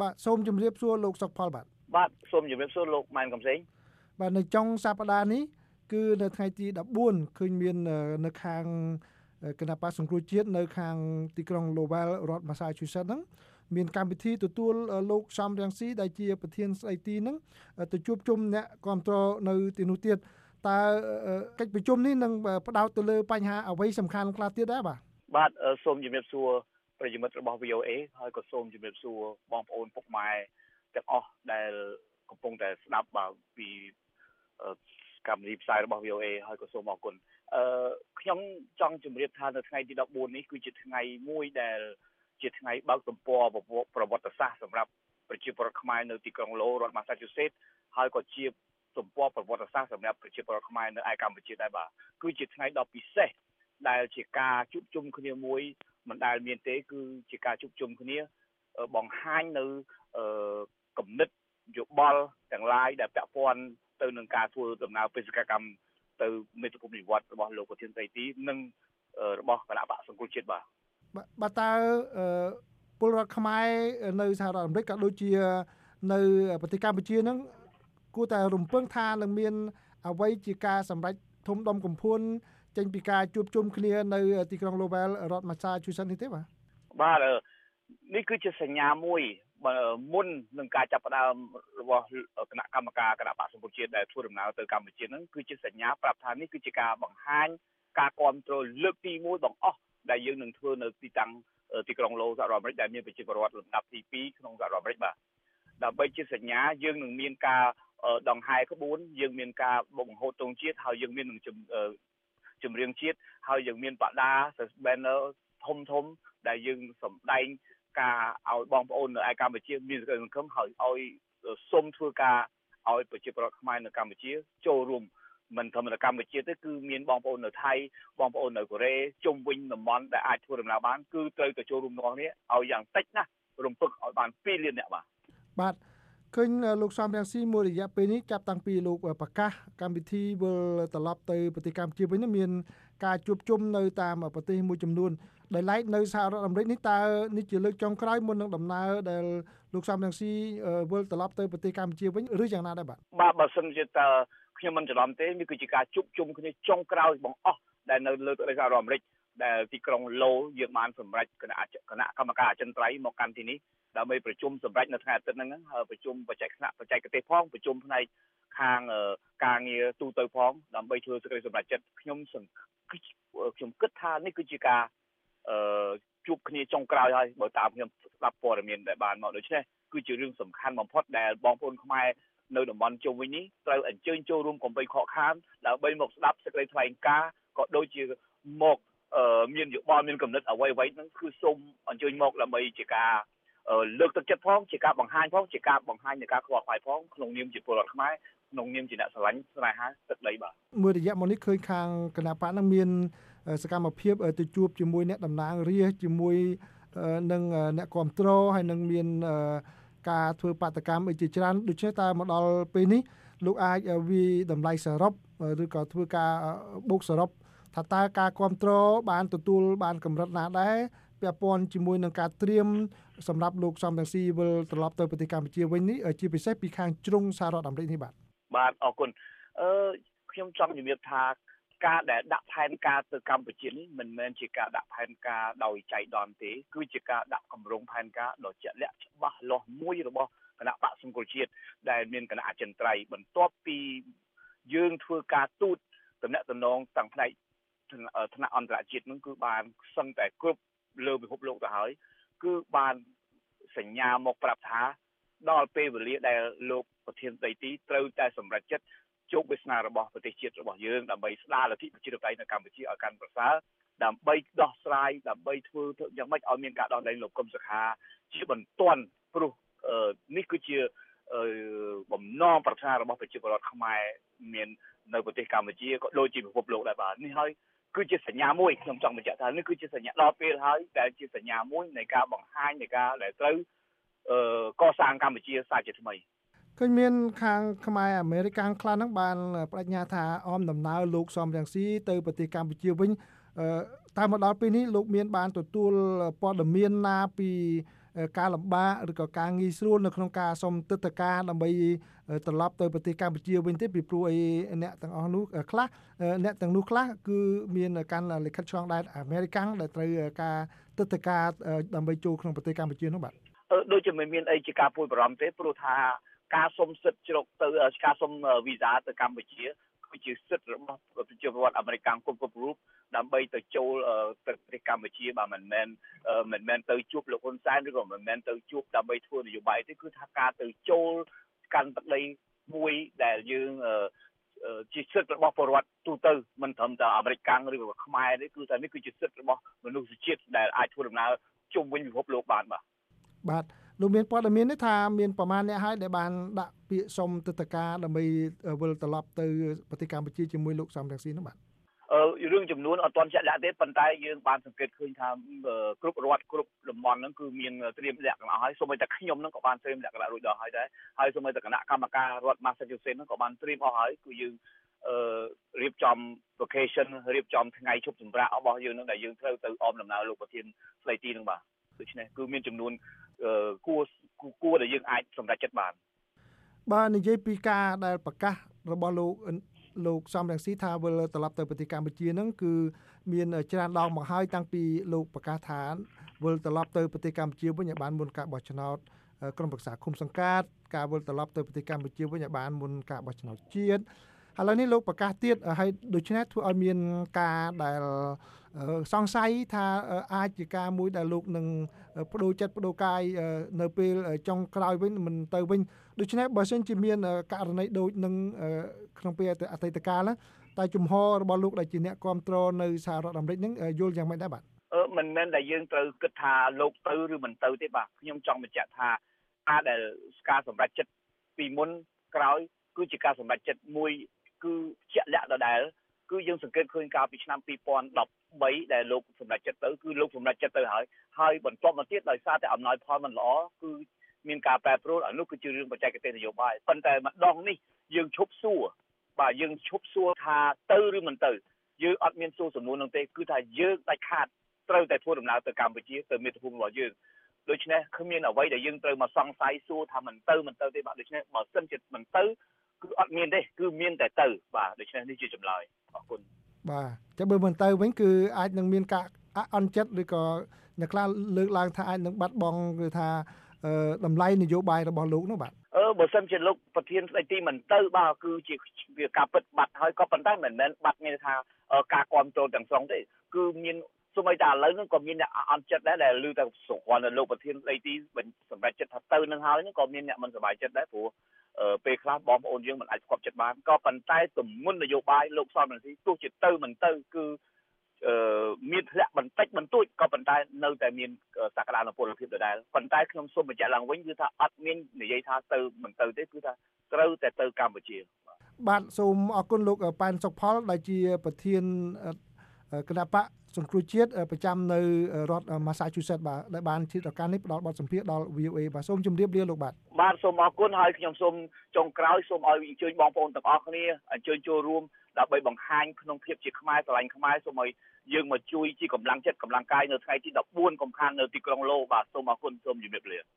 បាទសូមជម្រាបសួរលោកសុកផលបាទបាទសូមជម្រាបសួរលោកម៉ែនកំសែងបាទនៅចុងសប្តាហ៍នេះគឺនៅថ្ងៃទី14ឃើញមាននៅខាងគណៈបកសង្គ្រោះជាតិនៅខាងទីក្រុង Lowell រដ្ឋ Massachusetts ហ្នឹងមានកម្មវិធីទទួលលោកសំរងស៊ីដែលជាប្រធានស្ដីទីហ្នឹងទៅជួបជុំអ្នកគ្រប់គ្រងនៅទីនោះទៀតតើកិច្ចប្រជុំនេះនឹងផ្ដោតទៅលើបញ្ហាអ្វីសំខាន់ខ្លះទៀតដែរបាទបាទសូមជំរាបសួរ ប្រិយមិត្តរបស់ VOA ហើយក៏សូមជំរាបសួរបងប្អូនពុកម៉ែទាំងអស់ដែលកំពុងតែស្ដាប់បាទពីកម្មវិធីផ្សាយរបស់ VOA ហើយក៏សូមអរគុណអឺខ្ញុំចង់ជម្រាបថានៅថ្ងៃទី14នេះគឺជាថ្ងៃមួយដែលជាថ្ងៃបើកទំព័រប្រវត្តិសាស្ត្រសម្រាប់ប្រជាពលរដ្ឋខ្មែរនៅទីក្រុងឡូរដ្ឋ Massachusetts ហើយក៏ជាទំព័រប្រវត្តិសាស្ត្រសម្រាប់ប្រជាពលរដ្ឋខ្មែរនៅឯកម្ពុជាដែរបាទគឺជាថ្ងៃដ៏ពិសេសដែលជាការជួបជុំគ្នាមួយ មិនដែលមានទេ គឺជាការជួបជុំគ្នាបង្ហាញនៅគំនិតយោបល់ទាំងឡាយដែលពាក់ព័ន្ធទៅនឹងការធ្វើដំណើរបេសកកម្មទៅមេត្តាភូមិនិវត្តរបស់លោកប្រធានតីទីនិងរបស់គណៈបកសង្គមជាតិបាទបាទតើពលរដ្ឋខ្មែរនៅសហរដ្ឋអាមេរិកក៏ដូចជានៅប្រទេសកម្ពុជានឹងគួរតែរំពឹងថានឹងមានអ្វីជាការសម្រេចធំដុំកំភួន ចេញពីការជួបជុំគ្នានៅទីក្រុង Lowell រដ្ឋ Massachusetts នេះទេបាទបាទនេះគឺជាសញ្ញាមួយមុននឹងការចាប់ផ្ដើមរបស់គណៈកម្មការគណៈបក្សសង្គមជាតិដែលធ្វើដំណើរទៅកម្ពុជាហ្នឹងគឺជាសញ្ញាប្រាប់ថានេះគឺជាការបង្ហាញការគ្រប់គ្រងលើកទី1បង្អស់ដែលយើងនឹងធ្វើនៅទីតាំងទីក្រុងឡូសហរដ្ឋអាមេរិកដែលមានប្រជាពលរដ្ឋលំដាប់ទី2ក្នុងសហរដ្ឋអាមេរិកបាទដើម្បីជាសញ្ញាយើងនឹងមានការដង្ហែក្បួនយើងមានការបង្ហូតទង់ជាតិហើយយើងមាននឹង ចម្រៀងជាតិហើយយើងមានបដា banner ធំធំដែលយើងសម្ដែងការឲ្យបងប្អូននៅឯកម្ពុជាមានសង្ឃឹមហើយឲ្យសុំធ្វើការឲ្យប្រជាពលរដ្ឋខ្មែរនៅកម្ពុជាចូលរួមមិនធម្មតាកម្ពុជាទេគឺមានបងប្អូននៅថៃបងប្អូននៅកូរ៉េជុំវិញតំបន់ដែលអាចធ្វើដំណើរបានគឺត្រូវទៅចូលរួមទាំងនេះឲ្យយ៉ាងតិចណារំពឹងឲ្យបាន2លានអ្នកបាទបាទ ឃើញលោកសំរងស៊ីមួយរយៈពេលនេះចាប់តាំងពីលោកប្រកាសកម្មវិធីវិលត្រឡប់ទៅប្រទេសកម្ពុជាវិញមានការជួបជុំនៅតាមប្រទេសមួយចំនួនដែលឡែកនៅសហរដ្ឋអាមេរិកនេះតើនេះជាលើកចុងក្រោយមុននឹងដំណើរដែលលោកសំរងស៊ីវិលត្រឡប់ទៅប្រទេសកម្ពុជាវិញឬយ៉ាងណាដែរបាទបាទបើសិនជាតើខ្ញុំមិនច្រឡំទេនេះគឺជាការជួបជុំគ្នាចុងក្រោយបងអស់ដែលនៅលើប្រទេសសហរដ្ឋអាមេរិកដែលទីក្រុងឡូយើងបានសម្រេចគណៈគណៈកម្មការអចិន្ត្រៃយ៍មកកាន់ទីនេះ ដើម្បីប្រជុំសម្រេចនៅថ្ងៃអាទិត្យហ្នឹងហើយប្រជុំបច្ចេកថ្នាក់បច្ចេកទេសផងប្រជុំផ្នែកខាងការងារទូទៅផងដើម្បីធ្វើសេចក្តីសម្រេចចិត្តខ្ញុំខ្ញុំគិតថានេះគឺជាការអឺជួបគ្នាចុងក្រោយហើយបើតាមខ្ញុំស្ដាប់ព័ត៌មានដែលបានមកដូច្នេះគឺជារឿងសំខាន់បំផុតដែលបងប្អូនខ្មែរនៅតំបន់ជុំវិញនេះត្រូវអញ្ជើញចូលរួមកុំបីខកខានដើម្បីមកស្ដាប់សេចក្តីថ្លែងការណ៍ក៏ដូចជាមកមានយោបល់មានកំណត់អ្វីអ្វីហ្នឹងគឺសូមអញ្ជើញមកដើម្បីជាការ លើកទឹកចិត្តផងជាការបង្ហាញផងជាការបង្ហាញនៃការខ្វល់ខ្វាយផងក្នុងនាមជាពលរដ្ឋខ្មែរក្នុងនាមជាអ្នកស្រឡាញ់ស្នេហាទឹកដីបាទមួយរយៈមកនេះឃើញខាងគណៈបកនឹងមានសកម្មភាពទៅជួបជាមួយអ្នកតំណាងរាជជាមួយនឹងអ្នកគ្រប់គ្រងហើយនឹងមានការធ្វើបាតកម្មអីជាច្រើនដូច្នេះតើមកដល់ពេលនេះលោកអាចវិតម្លៃសរុបឬក៏ធ្វើការបូកសរុបថាតើការគ្រប់គ្រងបានទទួលបានកម្រិតណាដែរ ពាក់ព័ន្ធជាមួយនឹងការត្រៀមសម្រាប់លោកសំរងស៊ីវិលត្រឡប់ទៅប្រទេសកម្ពុជាវិញនេះជាពិសេសពីខាងជ្រុងសហរដ្ឋអាមេរិកនេះបាទបាទអរគុណអឺខ្ញុំចង់ជំរាបថាការដែលដាក់ផែនការទៅកម្ពុជានេះមិនមែនជាការដាក់ផែនការដោយចៃដន្យទេ គឺជាការដាក់គម្រោងផែនការដ៏ជាក់លាក់ច្បាស់លាស់មួយរបស់គណៈបកសង្គមជាតិដែលមានគណៈអចិន្ត្រៃយ៍បន្ទាប់ពីយើងធ្វើការទូតតំណែងតំណងទាំងផ្នែកថ្នាក់អន្តរជាតិនឹងគឺបានសឹងតែគ្រប់ លើពិភពលោកទៅហើយ គឺបានសញ្ញាមកប្រាប់ថាដល់ពេលវេលាដែលលោកប្រធានដីទីត្រូវតែសម្រេចចិត្តជោគវាសនារបស់ប្រទេសជាតិរបស់យើងដើម្បីស្ដារលទ្ធិប្រជាធិបតេយ្យនៅកម្ពុជាឲ្យកាន់ប្រសើរដើម្បីដោះស្រាយដើម្បីធ្វើយ៉ាងម៉េចឲ្យមានការដោះលែងលោកកឹមសុខាជាបន្ទាន់ព្រោះនេះគឺជាបំណងប្រាថ្នារបស់ប្រជាពលរដ្ឋខ្មែរមាននៅប្រទេសកម្ពុជាក៏ដូចជាពិភពលោកដែរបាទនេះហើយ គឺជាសញ្ញាមួយខ្ញុំចង់បញ្ជាក់ថានេះគឺជាសញ្ញាដល់ពេលហើយដែលជាសញ្ញាមួយនៃការបង្ហាញនៃការដែលត្រូវកសាងកម្ពុជាសាជាថ្មីឃើញមានខាងខ្មែរអាមេរិកខាងខ្លះហ្នឹងបានបដិញ្ញាថាអមដំណើរលោកសំរងស៊ីទៅប្រទេសកម្ពុជាវិញតែមកដល់ពេលនេះលោកមានបានទទួលព័ត៌មានណាពី ការលំបាកឬក៏ការងាយស្រួលនៅក្នុងការសុំទឹកតការដើម្បីត្រឡប់ទៅប្រទេសកម្ពុជាវិញទេពីព្រោះអីអ្នកទាំងអស់នោះខ្លះអ្នកទាំងនោះខ្លះគឺមានការលិខិតឆ្លងដែនអាមេរិកដែលត្រូវការទឹកតការដើម្បីចូលក្នុងប្រទេសកម្ពុជានោះបាទដូចជាមិនមានអីជាការពួយបារម្ភទេព្រោះថាការសុំសិទ្ធិជ្រុកទៅការសុំវីសាទៅកម្ពុជា គឺជាសិទ្ធិរបស់ប្រជាពលរដ្ឋអាមេរិកគ្រប់គ្រប់រូបដើម្បីទៅចូលទៅប្រទេសកម្ពុជាបាទមិនមែនមិនមែនទៅជួបលោកហ៊ុនសែនឬក៏មិនមែនទៅជួបដើម្បីធ្វើនយោបាយទេគឺថាការទៅចូលកាន់ទឹកដីមួយដែលយើងជាសិទ្ធិរបស់ពលរដ្ឋទូទៅមិនត្រឹមតែអាមេរិកកាំងឬក៏ខ្មែរទេគឺថានេះគឺជាសិទ្ធិរបស់មនុស្សជាតិដែលអាចធ្វើដំណើរជុំវិញពិភពលោកបានបាទបាទ លោកមានព័ត៌មាននេះថាមានប្រមាណអ្នកហើយដែលបានដាក់ពាក្យសុំទិដ្ឋាការដើម្បីវិលត្រឡប់ទៅប្រទេសកម្ពុជាជាមួយលោកសំរងស៊ីនោះបាទអឺរឿងចំនួនអត់ទាន់ជាក់លាក់ទេប៉ុន្តែយើងបានសង្កេតឃើញថាគ្រប់រដ្ឋគ្រប់តំបន់ហ្នឹងគឺមានត្រៀមលក្ខណៈហើយសូម្បីតែខ្ញុំហ្នឹងក៏បានត្រៀមលក្ខណៈរួចដល់ហើយដែរហើយសូម្បីតែគណៈកម្មការរដ្ឋ Massachusetts ហ្នឹងក៏បានត្រៀមអស់ហើយគឺយើងអឺរៀបចំ vacation រៀបចំថ្ងៃឈប់សម្រាករបស់យើងនឹងដែលយើងត្រូវទៅអមដំណើរលោកប្រធានស្ដីទីនឹងបាទដូច្នេះគឺមានចំនួន គួរគួរដែលយើងអាចសម្រេចចិត្តបានបាទនិយាយពីការដែលប្រកាសរបស់លោកលោកសំរងស៊ីថាវិលត្រឡប់ទៅប្រទេសកម្ពុជានឹងគឺមានច្រើនដងមកហើយតាំងពីលោកប្រកាសថាវិលត្រឡប់ទៅប្រទេសកម្ពុជាវិញឲ្យបានមុនការបោះឆ្នោតក្រុមប្រឹក្សាឃុំសង្កាត់ការវិលត្រឡប់ទៅប្រទេសកម្ពុជាវិញឲ្យបានមុនការបោះឆ្នោតជាតិ ឥឡូវនេះលោកប្រកាសទៀតហើយដូច្នេះធ្វើឲ្យមានការដែលសង្ស័យថាអាចជាការមួយដែលលោកនឹងបដូរចិត្តបដូរកាយនៅពេលចុងក្រោយវិញមិនទៅវិញដូច្នេះបើសិនជាមានករណីដូចនឹងក្នុងពេលអតីតកាលតែជំហររបស់លោកដែលជាអ្នកគ្រប់គ្រងនៅសហរដ្ឋអាមេរិកនឹងយល់យ៉ាងម៉េចដែរបាទអឺមិនមែនតែយើងត្រូវគិតថាលោកទៅឬមិនទៅទេបាទខ្ញុំចង់បញ្ជាក់ថាការដែលការសម្រេចចិត្តពីមុនក្រោយគឺជាការសម្រេចចិត្តមួយ គឺជាក់លាក់ដដែលគឺយើងសង្កេតឃើញកាលពីឆ្នាំ2013ដែលលោកសម្រេចចិត្តទៅគឺលោកសម្រេចចិត្តទៅហើយហើយបន្ទាប់មកទៀតដោយសារតែអំណោយផលមិនល្អគឺមានការប្រែប្រួលអានោះគឺជារឿងបច្ចេកទេសនយោបាយប៉ុន្តែម្ដងនេះយើងឈប់សួរបាទយើងឈប់សួរថាទៅឬមិនទៅយើងអត់មានសួរសំណួរនោះទេគឺថាយើងដាច់ខាតត្រូវតែធ្វើដំណើរទៅកម្ពុជាទៅមាតុភូមិរបស់យើងដូច្នេះគ្មានអ្វីដែលយើងត្រូវមកសង្ស័យសួរថាមិនទៅមិនទៅទេបាទដូច្នេះបើសិនជាមិនទៅ គឺអត់មានទេគឺមានតែទៅបាទដូច្នេះនេះជាចម្លើយអរគុណបាទចាំបើមិនទៅវិញគឺអាចនឹងមានការអន់ចិត្តឬក៏អ្នកខ្លះលើកឡើងថាអាចនឹងបាត់បង់ឬថាតម្លៃនយោបាយរបស់លោកនោះបាទអឺបើសិនជាលោកប្រធានស្ដីទីមិនទៅបាទគឺជាវាការពិតបាត់ហើយក៏ប៉ុន្តែមិនមែនបាត់មានថាការគ្រប់គ្រងទាំងស្រុងទេគឺមានសូម្បីតែឥឡូវហ្នឹងក៏មានអ្នកអន់ចិត្តដែរដែលឮតែសង្ឃន់លោកប្រធានស្ដីទីសម្រាប់ចិត្តថាទៅនឹងហើយហ្នឹងក៏មានអ្នកមិនសប្បាយចិត្តដែរព្រោះ ពេលខ្លះបងប្អូនយើងមិនអាចស្គប់ចិត្តបានក៏ប៉ុន្តែទំនុននយោបាយលោកសំរងស៊ីទោះជាទៅមិនទៅគឺអឺមានធ្លាក់បន្តិចបន្តួចក៏ប៉ុន្តែនៅតែមានសក្តានុពលភាពដដែលប៉ុន្តែខ្ញុំសូមបញ្ជាក់ឡើងវិញគឺថាអត់មាននិយាយថាទៅមិនទៅទេគឺថាត្រូវតែទៅកម្ពុជាបាទសូមអរគុណលោកប៉ែនសុកផលដែលជាប្រធាន គណៈបកសង្គ្រោះជាតិប្រចាំនៅរដ្ឋ Massachusetts បាទដែលបានជាឱកាសនេះផ្ដល់បទសម្ភាសន៍ដល់ VOA បាទសូមជម្រាបលាលោកបាទបាទសូមអរគុណហើយខ្ញុំសូមចុងក្រោយសូមឲ្យអញ្ជើញបងប្អូនទាំងអស់គ្នាអញ្ជើញចូលរួមដើម្បីបង្ហាញក្នុងភាពជាខ្មែរស្រឡាញ់ខ្មែរសូមឲ្យយើងមកជួយជាកម្លាំងចិត្តកម្លាំងកាយនៅថ្ងៃទី14កំខាននៅទីក្រុងឡូបាទសូមអរគុណសូមជម្រាបលា